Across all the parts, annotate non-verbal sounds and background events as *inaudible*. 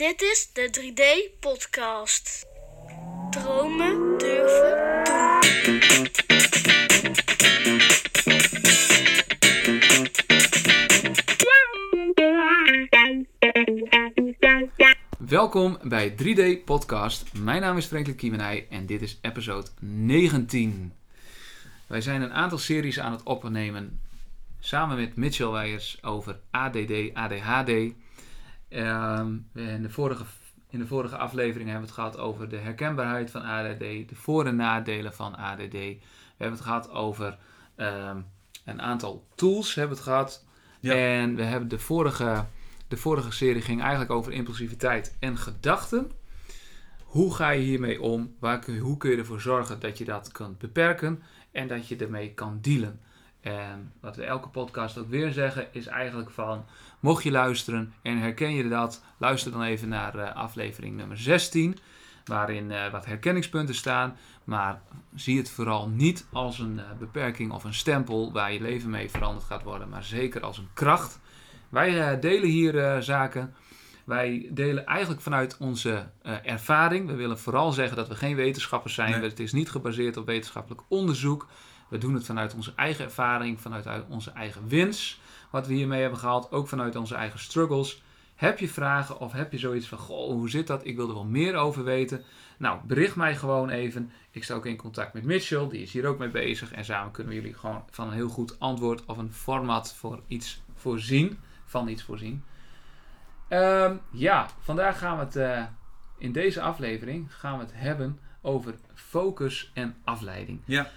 Dit is de 3D-podcast. Dromen durven doen. Welkom bij 3D Podcast. Mijn naam is Franklin Kiemenij en dit is episode 19. Wij zijn een aantal series aan het opnemen samen met Mitchell Weijers over ADD, ADHD. Ehm, in, de vorige, in de vorige aflevering hebben we het gehad over de herkenbaarheid van ADD, de voor- en nadelen van ADD. We hebben het gehad over ehm, een aantal tools, hebben we het gehad. Ja. En we hebben de vorige, de vorige serie ging eigenlijk over impulsiviteit en gedachten. Hoe ga je hiermee om? Waar kun hoe kun je ervoor zorgen dat je dat kunt beperken en dat je ermee kan dealen? En wat we elke podcast ook weer zeggen, is eigenlijk van, mocht je luisteren en herken je dat, luister dan even naar eh, aflevering nummer 16, waarin eh, wat herkenningspunten staan. Maar zie het vooral niet als een eh, beperking of een stempel waar je leven mee veranderd gaat worden, maar zeker als een kracht. Wij delen hier zaken. Wij delen eigenlijk vanuit onze ervaring. We willen vooral zeggen dat we geen wetenschappers zijn. Nee. Het is niet gebaseerd op wetenschappelijk onderzoek. We doen het vanuit onze eigen ervaring, vanuit onze eigen wins. Wat we hiermee hebben gehaald, ook vanuit onze eigen struggles. Heb je vragen of heb je zoiets van, goh, hoe zit dat? Ik wil er wel meer over weten. Nou, bericht mij gewoon even. Ik sta ook in contact met Mitchell, die is hier ook mee bezig. En samen kunnen we jullie gewoon van een heel goed antwoord of een format voor iets voorzien. Van iets voorzien. Ehm, ja, vandaag gaan we het eh, in deze aflevering gaan we het hebben over focus en afleiding. Ja.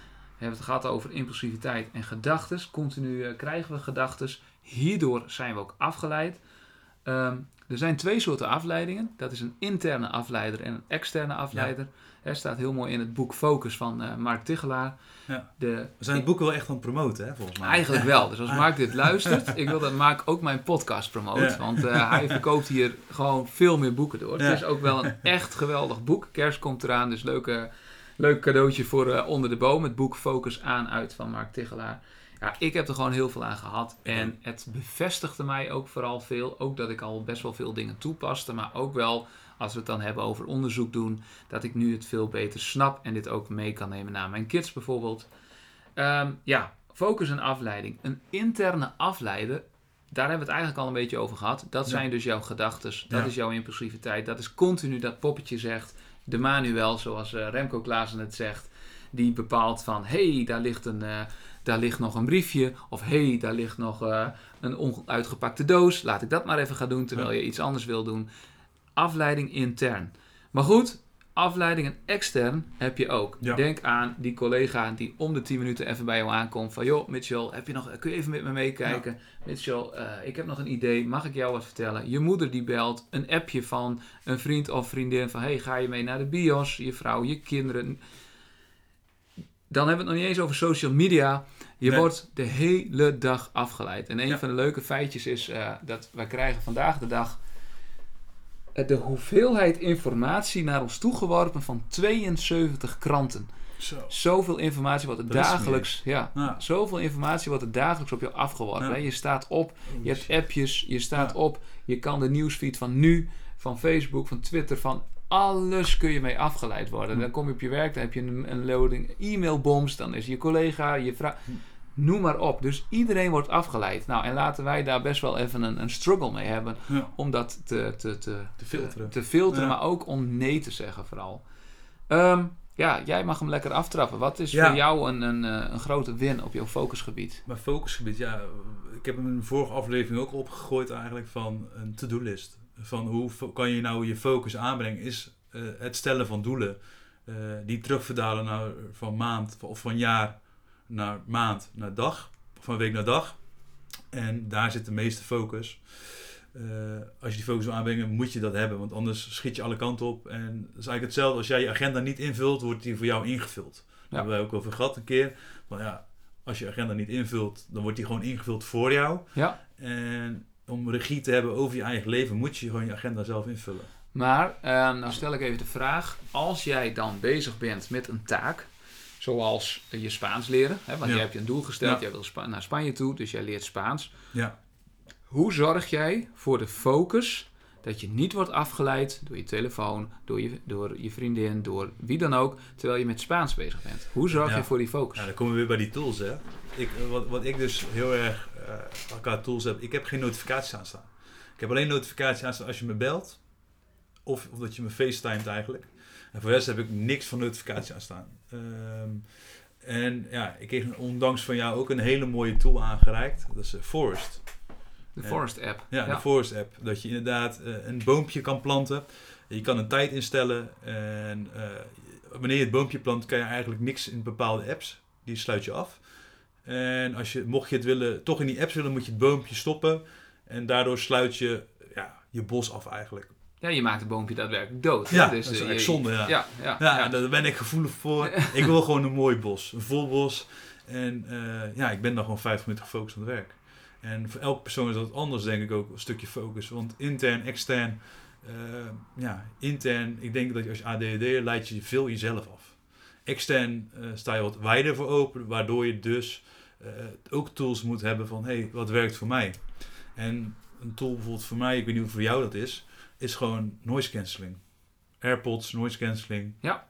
We hebben het gehad over impulsiviteit en gedachten. Continu eh, krijgen we gedachten. Hierdoor zijn we ook afgeleid. Ehm, er zijn twee soorten afleidingen. Dat is een interne afleider en een externe afleider. Er staat heel mooi in het boek Focus van eh, Mark Tichelaar. Ja. De, We zijn het boek wel echt aan het promoten, hè, volgens mij. Eigenlijk wel. Dus als Mark dit luistert, ik wil dat Mark ook mijn podcast promoot. Ja. Want eh, hij verkoopt hier gewoon veel meer boeken door. Ja. Het is ook wel een echt geweldig boek. Kerst komt eraan, dus leuke, leuk cadeautje voor eh, onder de boom. Het boek Focus aan uit van Mark Tichelaar. Ja, ik heb er gewoon heel veel aan gehad. En het bevestigde mij ook vooral veel. Ook dat ik al best wel veel dingen toepaste. Maar ook wel, als we het dan hebben over onderzoek doen, dat ik nu het veel beter snap. En dit ook mee kan nemen naar mijn kids bijvoorbeeld. Ehm, ja, focus en afleiding. Een interne afleider, daar hebben we het eigenlijk al een beetje over gehad. Dat Ja. zijn dus jouw gedachten, dat Ja. is jouw impulsiviteit. Dat is continu dat poppetje zegt. De manuel, zoals eh, Remco Klaassen het zegt, die bepaalt van... hé, hey, daar, ligt een, eh, daar ligt nog een briefje. Of hé, hey, daar ligt nog eh, een onuitgepakte doos. Laat ik dat maar even gaan doen, terwijl je iets anders wil doen. Afleiding intern. Maar goed, afleiding en extern heb je ook. Ja. Denk aan die collega die om de 10 minuten even bij jou aankomt. Van joh, Mitchell, heb je nog, kun je even met me meekijken? Mitchell, eh, ik heb nog een idee. Mag ik jou wat vertellen? Je moeder die belt. Een appje van een vriend of vriendin van... Hey, ga je mee naar de bios? Je vrouw, je kinderen. Dan hebben we het nog niet eens over social media. Je Nee. wordt de hele dag afgeleid. En een Ja. van de leuke feitjes is eh, dat wij krijgen vandaag de dag... eh, de hoeveelheid informatie naar ons toegeworpen van 72 kranten. Zo. Zoveel informatie wordt er Dat dagelijks... Ja, Ja. zoveel informatie wordt er dagelijks op je afgeworpen. Ja. Je staat op, je hebt appjes, je staat Ja. op. Je kan de nieuwsfeed van nu, van Facebook, van Twitter, van alles kun je mee afgeleid worden. Hm. Dan kom je op je werk, dan heb je een, een loading e-mailbombs, dan is je collega, je vrouw... Noem maar op. Dus iedereen wordt afgeleid. Nou, en laten wij daar best wel even een, een struggle mee hebben Ja. om dat te, te, te, Te filteren. te filteren, Ja. maar ook om nee te zeggen vooral. Ehm, ja, jij mag hem lekker aftrappen. Wat is Ja. voor jou een, een, eh, een grote win op jouw focusgebied? Mijn focusgebied, ja. Ik heb hem in de vorige aflevering ook opgegooid eigenlijk van een to-do-list. Van hoe kan je nou je focus aanbrengen, is eh, het stellen van doelen. eh, die terugverdalen naar, van maand of van jaar naar maand naar dag. Van week naar dag. En daar zit de meeste focus. Eh, als je die focus wil aanbrengen, moet je dat hebben. Want anders schiet je alle kanten op. En dat is eigenlijk hetzelfde. Als jij je agenda niet invult, wordt die voor jou ingevuld. Daar hebben wij ook over gehad een keer. Van ja, als je agenda niet invult, dan wordt die gewoon ingevuld voor jou. Ja. En om regie te hebben over je eigen leven, moet je gewoon je agenda zelf invullen. Maar, ehm nou stel ik even de vraag. Als jij dan bezig bent met een taak, zoals je Spaans leren. Hè, want Ja. je hebt je een doel gesteld, Ja. jij wil Spa- naar Spanje toe, dus jij leert Spaans. Ja. Hoe zorg jij voor de focus dat je niet wordt afgeleid door je telefoon, door je, door je vriendin, door wie dan ook, terwijl je met Spaans bezig bent. Hoe zorg Ja. je voor die focus? Ja, dan komen we weer bij die tools, hè. Ik, eh, wat, wat ik dus heel erg eh qua tools heb, ik heb geen notificaties aanstaan. Ik heb alleen notificaties aanstaan als je me belt. Of, of dat je me facetimet eigenlijk. En voor de rest heb ik niks van notificaties aanstaan. Ehm, en ja, ik kreeg ondanks van jou ook een hele mooie tool aangereikt. Dat is eh, Forest. De. Forest app. Ja, de Forest app. Dat je inderdaad eh, een boompje kan planten. Je kan een tijd instellen. En eh, wanneer je het boompje plant, kan je eigenlijk niks in bepaalde apps. Die sluit je af. En als je, mocht je het willen, toch in die apps willen, moet je het boompje stoppen. En daardoor sluit je ja, je bos af eigenlijk. Ja, je maakt het boompje daadwerkelijk dood. Ja, Dus, dat is eh, echt zonde, ja. Ja, ja, Ja, ja. daar ben ik gevoelig voor. *laughs* ik wil gewoon een mooi bos. Een vol bos. En eh, ja, ik ben dan gewoon 50 minuten gefocust aan het werk. En voor elke persoon is dat anders, denk ik ook, een stukje focus. Want intern, extern, eh, ja, intern, ik denk dat je als ADHD leidt je veel jezelf af. Extern sta je wat wijder voor open, waardoor je dus ook tools moet hebben van, hé, hey, wat werkt voor mij? En een tool bijvoorbeeld voor mij, ik weet niet hoe voor jou dat is, is gewoon noise cancelling. AirPods, noise cancelling. Ja.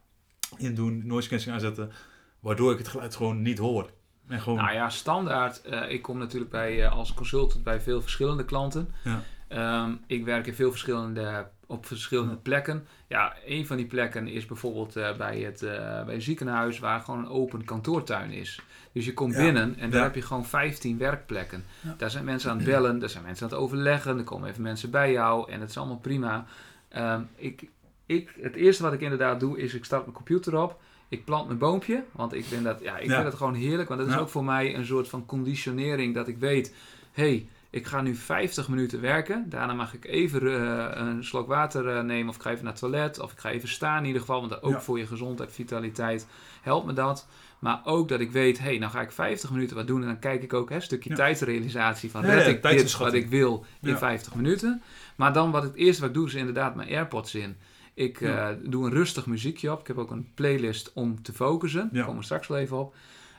Indoen, noise cancelling aanzetten, waardoor ik het geluid gewoon niet hoor. En gewoon, Nou ja, standaard. eh, ik kom natuurlijk bij, eh, als consultant bij veel verschillende klanten. Ja. Ehm, ik werk in veel verschillende, op verschillende plekken. Ja, een van die plekken is bijvoorbeeld eh, bij, het, eh, bij een ziekenhuis waar gewoon een open kantoortuin is. Dus je komt Ja. binnen en daar heb je gewoon 15 werkplekken. Ja. Daar zijn mensen aan het bellen, daar zijn mensen aan het overleggen, er komen even mensen bij jou en het is allemaal prima. Ehm, ik, ik, het eerste wat ik inderdaad doe is ik start mijn computer op. Ik plant mijn boompje, want ik vind dat, ja, ik vind dat gewoon heerlijk. Want dat is ook voor mij een soort van conditionering dat ik weet, hey, ik ga nu 50 minuten werken. Daarna mag ik even eh, een slok water eh, nemen of ik ga even naar het toilet. Of ik ga even staan in ieder geval, want ook Ja. voor je gezondheid, vitaliteit helpt me dat. Maar ook dat ik weet, hey, nou ga ik 50 minuten wat doen. En dan kijk ik ook hè, een stukje Ja. tijdsrealisatie van red ik dit wat ik wil in Ja. 50 minuten. Maar dan wat het eerste wat ik doe is inderdaad mijn AirPods in. Ik eh, doe een rustig muziekje op. Ik heb ook een playlist om te focussen. Daar komen we straks wel even op.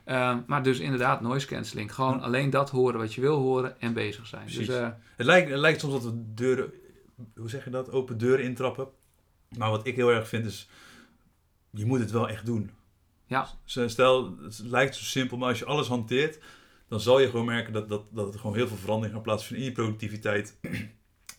Ehm, maar dus inderdaad noise cancelling. Gewoon Ja. alleen dat horen wat je wil horen en bezig zijn. Precies. Dus eh, Het lijkt, het lijkt soms dat we deuren, hoe zeg je dat, open deuren intrappen. Maar wat ik heel erg vind is, je moet het wel echt doen. Ja. Stel, het lijkt zo simpel, maar als je alles hanteert, dan zal je gewoon merken dat, dat, dat het gewoon heel veel verandering gaat plaatsvinden in je productiviteit. *clears throat* een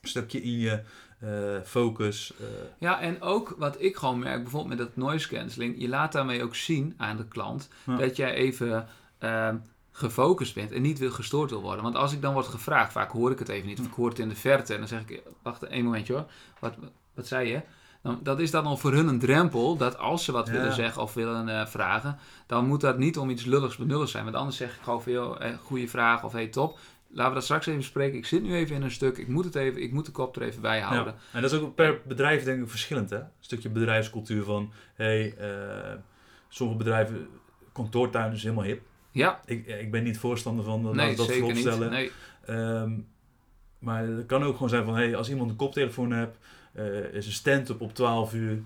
stukje in je eh, focus. eh, Ja, en ook wat ik gewoon merk, bijvoorbeeld met dat noise cancelling, je laat daarmee ook zien aan de klant Ja. dat jij even ehm, gefocust bent en niet wil gestoord wil worden. Want als ik dan word gevraagd, vaak hoor ik het even niet, of ik hoor het in de verte en dan zeg ik, wacht één momentje hoor, wat, wat zei je? Dan, dat is dan al voor hun een drempel, dat als ze wat Ja. willen zeggen of willen eh, vragen, dan moet dat niet om iets lulligs benulligs zijn. Want anders zeg ik gewoon veel goede vraag of hey top, laten we dat straks even bespreken. Ik zit nu even in een stuk, ik moet het even, ik moet de kop er even bij houden. Ja. En dat is ook per bedrijf denk ik verschillend. Hè? Een stukje bedrijfscultuur van, hey, eh, sommige bedrijven, kantoortuin is helemaal hip. Ja, Ik, ik ben niet voorstander van dat, nee, dat zeker niet. Nee. Ehm, maar het kan ook gewoon zijn van, hey, als iemand een koptelefoon hebt, eh, is een stand-up op 12 uur,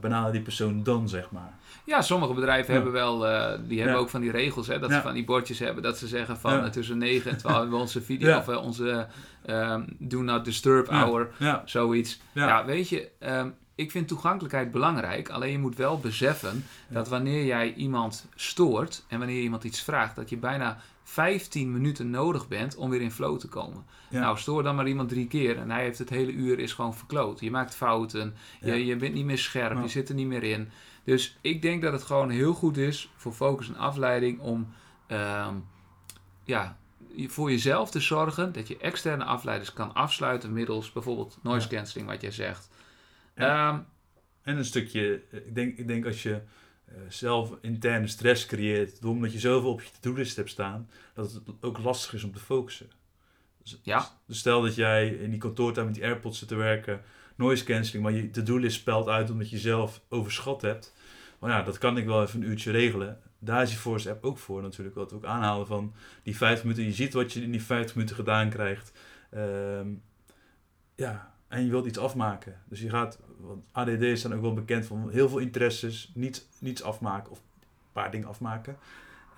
benader die persoon dan, zeg maar. Ja, sommige bedrijven Ja. hebben wel, eh, die hebben Ja. ook van die regels, hè, dat Ja. ze van die bordjes hebben, dat ze zeggen van eh, tussen 9 en 12 hebben *laughs* we onze video of onze ehm, do not disturb hour, zoiets. Ja, weet je, ehm, ik vind toegankelijkheid belangrijk, alleen je moet wel beseffen dat wanneer jij iemand stoort en wanneer je iemand iets vraagt, dat je bijna 15 minuten nodig bent om weer in flow te komen. Ja. Nou, stoor dan maar iemand drie keer en hij heeft het hele uur is gewoon verkloot. Je maakt fouten, Ja. je, je bent niet meer scherp, je zit er niet meer in. Dus ik denk dat het gewoon heel goed is voor focus en afleiding om ehm, ja, voor jezelf te zorgen dat je externe afleiders kan afsluiten middels bijvoorbeeld noise cancelling, wat jij zegt. Ja. Ehm, En een stukje, eh, ik denk, ik denk als je zelf interne stress creëert, omdat je zoveel op je to-do-list hebt staan, dat het ook lastig is om te focussen. Dus, Ja. dus stel dat jij in die kantoortuin met die AirPods zit te werken, noise cancelling, maar je to-do-list spelt uit omdat je zelf overschat hebt. Maar ja, dat kan ik wel even een uurtje regelen. Daar is die Force app ook voor natuurlijk. Wat we ook aanhalen van die vijf minuten. Je ziet wat je in die vijf minuten gedaan krijgt. Ehm, ja, en je wilt iets afmaken. Dus je gaat, want ADD staan ook wel bekend van heel veel interesses, niets, niets afmaken of een paar dingen afmaken.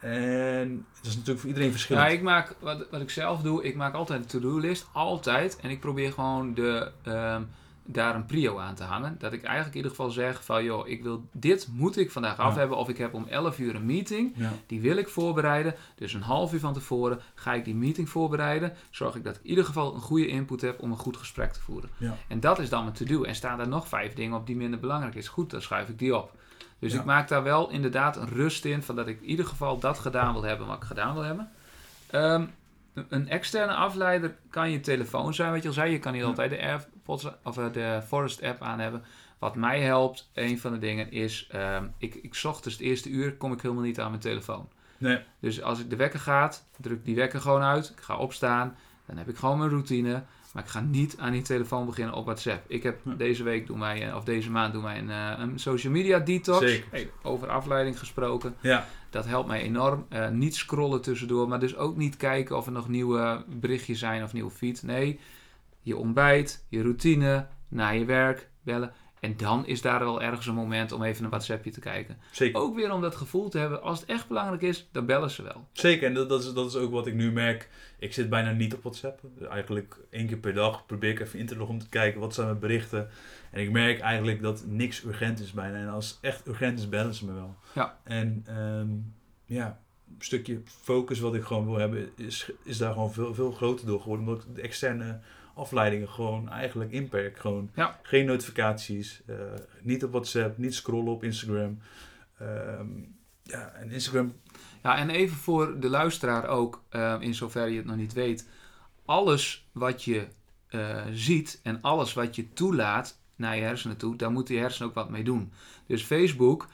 En dat is natuurlijk voor iedereen verschillend. Ja, ik maak, wat, wat ik zelf doe, ik maak altijd een to-do-list. Altijd. En ik probeer gewoon de, ehm, daar een prio aan te hangen. Dat ik eigenlijk in ieder geval zeg van, joh, ik wil, dit moet ik vandaag af hebben. Of ik heb om 11 uur een meeting. Die wil ik voorbereiden. Dus een half uur van tevoren ga ik die meeting voorbereiden. Zorg ik dat ik in ieder geval een goede input heb om een goed gesprek te voeren. En dat is dan mijn to-do. En staan er nog vijf dingen op die minder belangrijk is. Goed, dan schuif ik die op. Dus Ja. ik maak daar wel inderdaad een rust in. Van dat ik in ieder geval dat gedaan wil hebben wat ik gedaan wil hebben. Ehm, een- externe afleider kan je telefoon zijn, wat je al zei. Je kan niet Ja. altijd de, AirPods, of eh, de Forest app aan hebben. Wat mij helpt, een van de dingen is... ehm, ik, ik 's ochtends het eerste uur kom ik helemaal niet aan mijn telefoon. Nee. Dus als ik de wekker gaat, druk ik die wekker gewoon uit. Ik ga opstaan. Dan heb ik gewoon mijn routine. Maar ik ga niet aan die telefoon beginnen op WhatsApp. Ik heb Ja. deze week doen wij, eh, of deze maand doen wij een, eh, een social media detox. Zeker. Hey, over afleiding gesproken. Ja. Dat helpt mij enorm. Eh, niet scrollen tussendoor, maar dus ook niet kijken of er nog nieuwe berichtjes zijn of nieuwe feed. Nee, je ontbijt, je routine, naar je werk, bellen. En dan is daar wel ergens een moment om even een WhatsAppje te kijken. Zeker. Ook weer om dat gevoel te hebben, als het echt belangrijk is, dan bellen ze wel. Zeker, en dat, dat, is, dat is ook wat ik nu merk. Ik zit bijna niet op WhatsApp. Eigenlijk één keer per dag probeer ik even in te loggen om te kijken wat zijn mijn berichten. En ik merk eigenlijk dat niks urgent is bijna. En als het echt urgent is, bellen ze me wel. Ja. En ehm, ja, een stukje focus wat ik gewoon wil hebben, is, is daar gewoon veel, veel groter door geworden. Omdat ik de externe afleidingen gewoon eigenlijk inperk. Gewoon Ja. geen notificaties, eh, niet op WhatsApp, niet scrollen op Instagram. Ehm, ja, en Instagram Ja, en even voor de luisteraar ook, eh, in zoverre je het nog niet weet. Alles wat je eh, ziet en alles wat je toelaat naar je hersenen toe, daar moet die hersenen ook wat mee doen. Dus Facebook,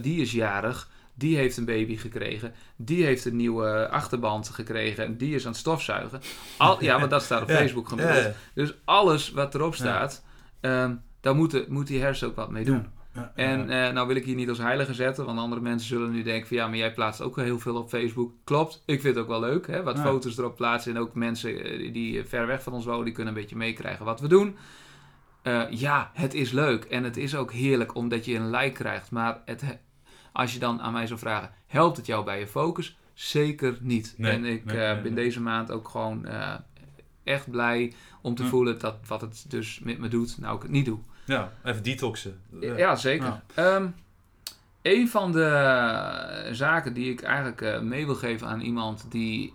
die is jarig, die heeft een baby gekregen, die heeft een nieuwe achterband gekregen en die is aan het stofzuigen. Al, ja, want dat staat op *laughs* Ja, Facebook gemiddeld. ja, Dus alles wat erop staat, ehm, daar moet, moet die hersenen ook wat mee doen. ja, En ja. eh, nou wil ik hier niet als heilige zetten, want andere mensen zullen nu denken van ja, maar jij plaatst ook heel veel op Facebook. Klopt, ik vind het ook wel leuk, hè, wat Ja. foto's erop plaatsen. En ook mensen eh, die ver weg van ons wonen, die kunnen een beetje meekrijgen wat we doen. Eh, ja, het is leuk en het is ook heerlijk omdat je een like krijgt. Maar het, he- als je dan aan mij zou vragen, helpt het jou bij je focus? Zeker niet. Nee, en ik nee, eh, nee, ben deze maand ook gewoon eh, echt blij om te Ja. voelen dat wat het dus met me doet, nou ik het niet doe. ja, even detoxen. Ja, zeker. Ja. Ehm, een van de zaken die ik eigenlijk eh, mee wil geven aan iemand die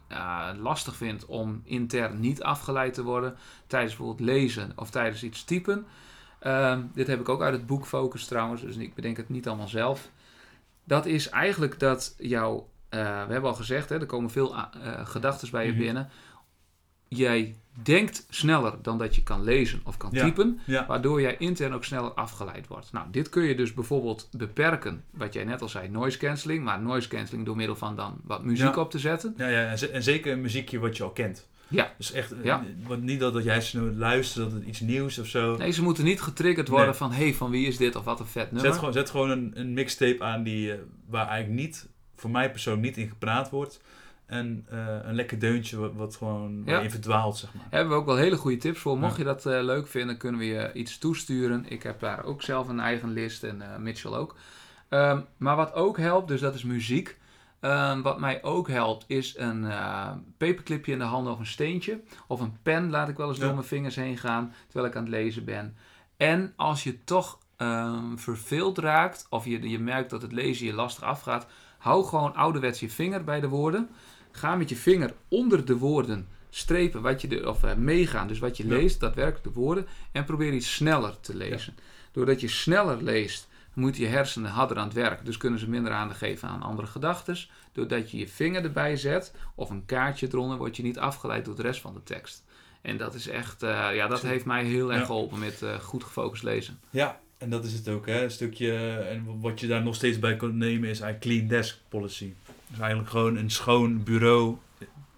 lastig vindt om intern niet afgeleid te worden tijdens bijvoorbeeld lezen of tijdens iets typen. Ehm, dit heb ik ook uit het boek Focus trouwens, dus ik bedenk het niet allemaal zelf. Dat is eigenlijk dat jouw, eh, we hebben al gezegd, hè, er komen veel uh, gedachten bij je Mhm. binnen. Jij denkt sneller dan dat je kan lezen of kan Ja. typen. Ja, Waardoor jij intern ook sneller afgeleid wordt. Nou, dit kun je dus bijvoorbeeld beperken. Wat jij net al zei, noise cancelling. Maar noise cancelling door middel van dan wat muziek Ja. op te zetten. ja, ja en, en zeker een muziekje wat je al kent. Ja. Dus echt, eh, Ja. want niet dat, dat jij snel luistert, dat het iets nieuws of zo. Nee, ze moeten niet getriggerd worden Nee. van... hé, hey, van wie is dit of wat een vet nummer. zet gewoon, zet gewoon een, een mixtape aan die, eh, waar eigenlijk niet, voor mij persoonlijk niet in gepraat wordt. En eh, een lekker deuntje wat, wat gewoon Ja. verdwaalt, zeg maar. Hebben we ook wel hele goede tips voor. Mocht Ja. je dat leuk vinden, kunnen we je iets toesturen. Ik heb daar ook zelf een eigen list en Mitchell ook. Ehm, maar wat ook helpt, dus dat is muziek. Ehm, wat mij ook helpt, is een eh paperclipje in de handen of een steentje. Of een pen, laat ik wel eens Ja. door mijn vingers heen gaan terwijl ik aan het lezen ben. En als je toch ehm, verveeld raakt, of je, je merkt dat het lezen je lastig afgaat, hou gewoon ouderwets je vinger bij de woorden. Ga met je vinger onder de woorden strepen wat je de, of eh, meegaan, dus wat je Ja. leest, daadwerkelijk de woorden, en probeer iets sneller te lezen. Doordat je sneller leest, moeten je hersenen harder aan het werk, dus kunnen ze minder aandacht geven aan andere gedachten. Doordat je je vinger erbij zet of een kaartje eronder, word je niet afgeleid door de rest van de tekst. En dat is echt, eh, ja, dat heeft mij heel erg Ja. geholpen met eh, goed gefocust lezen. Ja, en dat is het ook. Hè? Een stukje, en wat je daar nog steeds bij kunt nemen is eigenlijk clean desk policy. Dus eigenlijk gewoon een schoon bureau.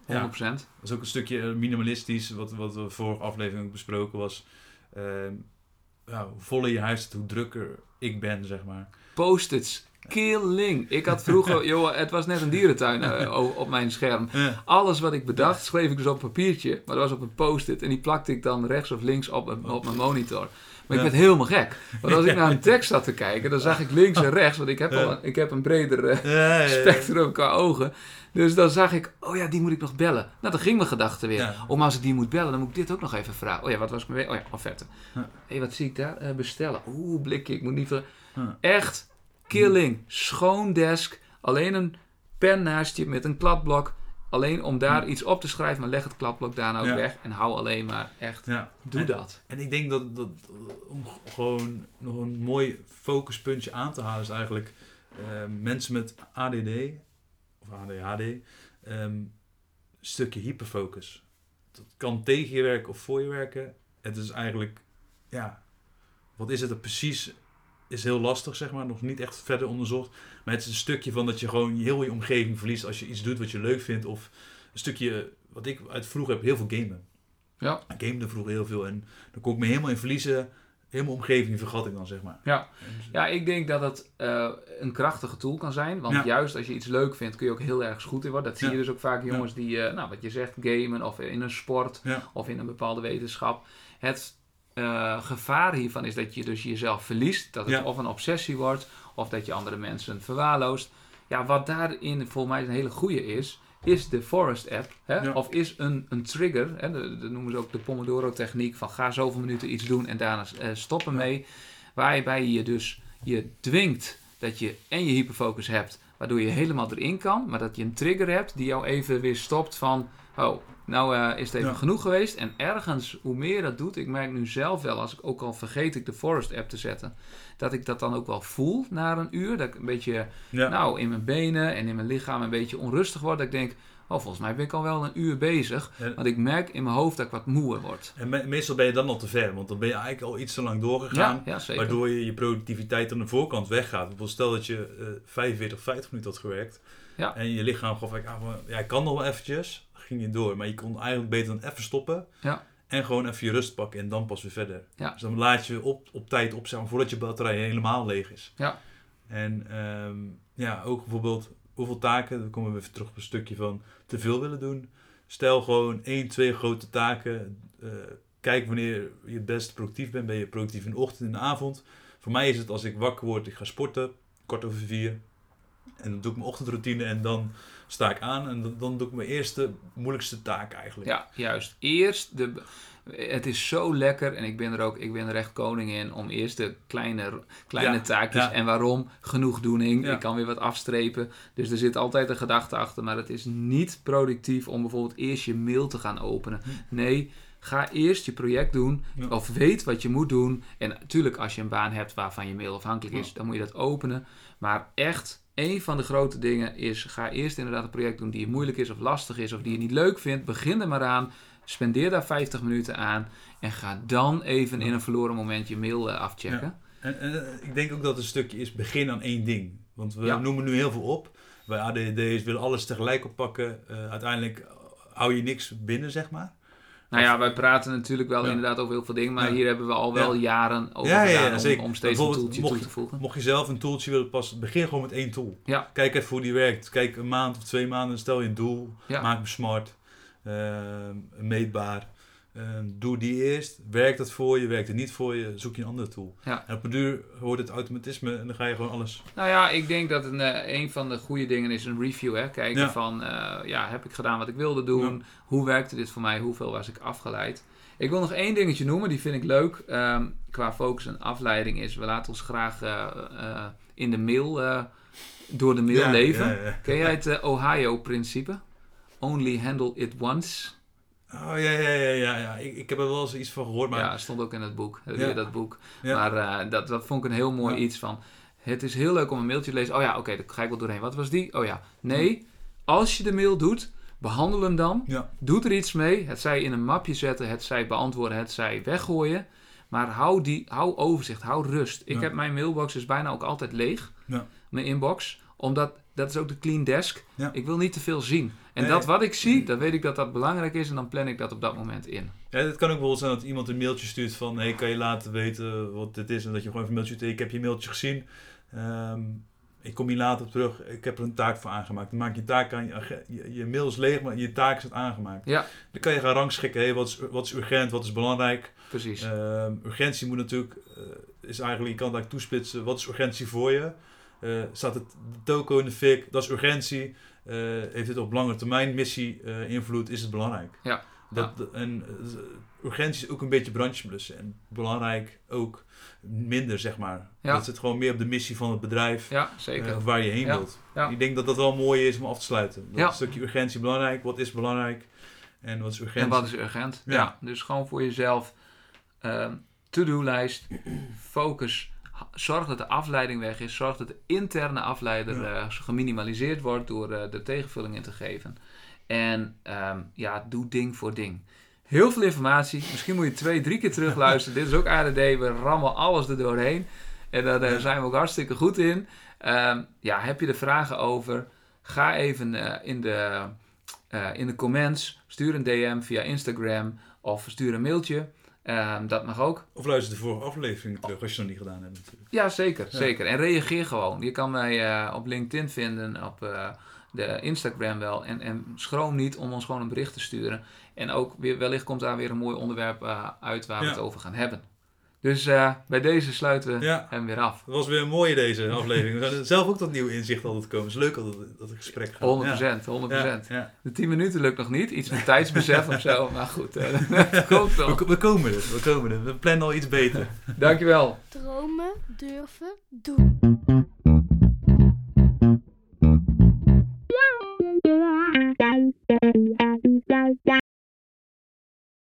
100%. Ja, dat is ook een stukje minimalistisch, wat, wat we vorige aflevering ook besproken was. Ehm, ja, hoe voller je huis, hoe drukker ik ben, zeg maar. Post-its. killing. Ik had vroeger, *laughs* joh, het was net een dierentuin eh, *laughs* op mijn scherm. Ja. Alles wat ik bedacht, schreef ik dus op een papiertje. Maar dat was op een post-it. En die plakte ik dan rechts of links op, op mijn monitor. Maar ik werd helemaal gek. Want als ik *laughs* naar een tekst zat te kijken, dan zag ik links en rechts. Want ik heb, al, ik heb een breder eh, spectrum qua ogen. Dus dan zag ik, oh ja, die moet ik nog bellen. Nou, dan ging mijn gedachte weer. Maar als ik die moet bellen, dan moet ik dit ook nog even vragen. Oh ja, wat was ik mee? Oh ja, offerte. Hé, hey, wat zie ik daar? Eh, bestellen. Oeh, blikje, ik moet niet ver... Echt killing. Schoon desk. Alleen een pen naast je met een kladblok. Alleen om daar iets op te schrijven, maar leg het kladblok daarna ook Ja. weg. En hou alleen maar echt, Ja. doe En- dat. En ik denk dat, dat om gewoon nog een mooi focuspuntje aan te halen is eigenlijk eh, mensen met ADD of ADHD, ehm, een stukje hyperfocus. Dat kan tegen je werken of voor je werken. Het is eigenlijk, ja, wat is het er precies? Is heel lastig, zeg maar, nog niet echt verder onderzocht. Maar het is een stukje van dat je gewoon heel je omgeving verliest als je iets doet wat je leuk vindt. Of een stukje, wat ik uit vroeger heb, heel veel gamen. Ja. Ik gamede vroeger heel veel en dan kon ik me helemaal in verliezen. Helemaal omgeving vergat ik dan, zeg maar. Ja. Dus- Ja, ik denk dat het eh, een krachtige tool kan zijn. Want Ja. juist als je iets leuk vindt, kun je ook heel erg goed in worden. Dat zie je dus ook vaak jongens die, eh, nou wat je zegt, gamen of in een sport of in een bepaalde wetenschap. Het eh, gevaar hiervan is dat je dus jezelf verliest. Dat het Ja. of een obsessie wordt of dat je andere mensen verwaarloost. Ja, wat daarin volgens mij een hele goede is, is de Forest app. Hè? Ja. Of is een, een trigger. Hè? Dat noemen ze ook de Pomodoro techniek. Van ga zoveel minuten iets doen en daarna eh, stoppen Ja. mee. Waarbij je dus je dwingt dat je en je hyperfocus hebt. Waardoor je helemaal erin kan. Maar dat je een trigger hebt die jou even weer stopt van... Oh, nou eh, is het even Ja. genoeg geweest. En ergens, hoe meer je dat doet... Ik merk nu zelf wel, als ik ook al vergeet ik de Forest app te zetten... Dat ik dat dan ook wel voel na een uur. Dat ik een beetje Ja. nou, in mijn benen en in mijn lichaam een beetje onrustig word. Dat ik denk, oh, volgens mij ben ik al wel een uur bezig. En, Want ik merk in mijn hoofd dat ik wat moeër word. en me- meestal ben je dan al te ver, want dan ben je eigenlijk al iets te lang doorgegaan. Ja. Waardoor je je productiviteit aan de voorkant weggaat. Stel dat je eh 45, 50 minuten had gewerkt. Ja. En je lichaam gaf eigenlijk aan van, ja, ik kan nog wel eventjes. Ging je door. Maar je kon eigenlijk beter dan even stoppen. Ja. En gewoon even je rust pakken en dan pas weer verder. Ja. Dus dan laat je op, op tijd op, zeg maar, voordat je batterij helemaal leeg is. Ja. En ehm, ja, ook bijvoorbeeld hoeveel taken, dan komen we even terug op een stukje van te veel willen doen. Stel gewoon één, twee grote taken. eh, kijk wanneer je het best productief bent. Ben je productief in de ochtend, in de avond. Voor mij is het als ik wakker word, ik ga sporten, kwart over vier. En dan doe ik mijn ochtendroutine en dan sta ik aan. En dan, dan doe ik mijn eerste moeilijkste taak eigenlijk. Ja, juist. Eerst de. Het is zo lekker en ik ben er ook, ik ben er echt koning in om eerst de kleine, kleine Ja, taakjes. ja. En waarom? Genoegdoening. Ja. Ik kan weer wat afstrepen. Dus er zit altijd een gedachte achter. Maar het is niet productief om bijvoorbeeld eerst je mail te gaan openen. Hm. Nee, ga eerst je project doen. Of weet wat je moet doen. En natuurlijk, als je een baan hebt waarvan je mail afhankelijk is, dan moet je dat openen. Maar echt, een van de grote dingen is: ga eerst inderdaad een project doen die moeilijk is of lastig is, of die je niet leuk vindt. Begin er maar aan. Spendeer daar 50 minuten aan. En ga dan even in een verloren moment je mail eh, afchecken. En, en eh, ik denk ook dat het een stukje is begin aan één ding. Want we Ja. noemen nu heel veel op. Wij ADHD's willen alles tegelijk oppakken. Eh, uiteindelijk hou je niks binnen, zeg maar. Nou ja, wij praten natuurlijk wel Ja. inderdaad over heel veel dingen, maar Ja. hier hebben we al wel Ja. jaren over gedaan om- steeds een toeltje mocht toe te voegen. Mocht je zelf een tooltje willen passen, begin gewoon met één tool. Kijk even hoe die werkt. Kijk een maand of twee maanden, stel je een doel. Maak hem smart, eh, meetbaar. Eh, doe die eerst. Werkt dat voor je, werkt het niet voor je, zoek je een andere tool. Ja. En op een duur wordt het automatisme en dan ga je gewoon alles... Nou ja, ik denk dat een, eh, een van de goede dingen is een review. Hè? Kijken Ja. van, eh, ja, heb ik gedaan wat ik wilde doen? Hoe werkte dit voor mij? Hoeveel was ik afgeleid? Ik wil nog één dingetje noemen, die vind ik leuk. ehm, qua focus en afleiding is, we laten ons graag eh, in de mail, door de mail leven. Ken jij het Ohio-principe? Only handle it once. Oh ja, ja, ja, ja. ja. Ik, ik heb er wel eens iets van gehoord, maar... Ja, stond ook in het boek. Ja. Dat boek. Ja. Maar eh, dat, dat vond ik een heel mooi Ja. iets van. Het is heel leuk om een mailtje te lezen. Oh ja, oké, daar ga ik wel doorheen. Wat was die? Oh ja. Nee, als je de mail doet, behandel hem dan. Ja. Doe er iets mee. Het zij in een mapje zetten, het zij beantwoorden, het zij weggooien. Maar hou, die, hou overzicht, hou rust. Ik heb mijn mailbox is bijna ook altijd leeg. Ja. Mijn inbox. Omdat, dat is ook de clean desk. Ik wil niet te veel zien. En Nee. dat wat ik zie, dan weet ik dat dat belangrijk is. En dan plan ik dat op dat moment in. Ja, het kan ook wel zijn dat iemand een mailtje stuurt van... Hey, kan je laten weten wat dit is? En dat je gewoon even een mailtje stuurt. Ik heb je mailtje gezien. Ehm, ik kom hier later op terug. Ik heb er een taak voor aangemaakt. Dan maak je taak aan. Je, je, je mail is leeg, maar je taak is het aangemaakt. Ja. Dan kan je gaan rangschikken. Hey, wat, is, wat is urgent? Wat is belangrijk? Precies. Ehm, urgentie moet natuurlijk, eh, is eigenlijk, je kan eigenlijk toespitsen. Wat is urgentie voor je? Eh, staat het de toko in de fik? Dat is urgentie. Eh, heeft het op lange termijn missie eh, invloed? Is het belangrijk? Ja. Dat, En eh, urgentie is ook een beetje brandjes blussen. En belangrijk ook minder, zeg maar. Ja. Dat zit gewoon meer op de missie van het bedrijf. ja, zeker. waar je heen wilt. Ja. Ik denk dat dat wel mooi is om af te sluiten. Dat Ja. stukje urgentie belangrijk. Wat is belangrijk? En wat is urgentie? En wat is urgent? Ja. Dus gewoon voor jezelf. ehm, To-do-lijst. Focus. Zorg dat de afleiding weg is. Zorg dat de interne afleider Ja. eh, geminimaliseerd wordt door eh, de tegenvulling in te geven. En ehm, ja, doe ding voor ding. Heel veel informatie. Misschien moet je twee, drie keer terugluisteren. *laughs* Dit is ook ADD. We rammen alles er doorheen. En daar zijn we ook hartstikke goed in. Ehm, ja, heb je er vragen over? Ga even eh, in, de, in de comments. Stuur een DM via Instagram. Of stuur een mailtje. Ehm, dat mag ook. Of luister de vorige aflevering terug, als je het nog niet gedaan hebt natuurlijk. Ja, zeker. Ja. zeker. En reageer gewoon. Je kan mij eh, op LinkedIn vinden, op eh, de Instagram wel. En, en schroom niet om ons gewoon een bericht te sturen. En ook weer, wellicht komt daar weer een mooi onderwerp eh, uit waar we het over gaan hebben. Dus eh, bij deze sluiten we Ja. hem weer af. Dat was weer een mooie deze aflevering. We zijn zelf ook tot nieuwe inzicht altijd komen. Het is leuk altijd dat het gesprek gaat. 100%, 100%. Ja, ja. De 10 minuten lukt nog niet. Iets met tijdsbesef of zo. *laughs* Maar goed, eh, dat komt wel. We, we komen er, we komen er. We plannen al iets beter. Dankjewel. Dromen durven doen.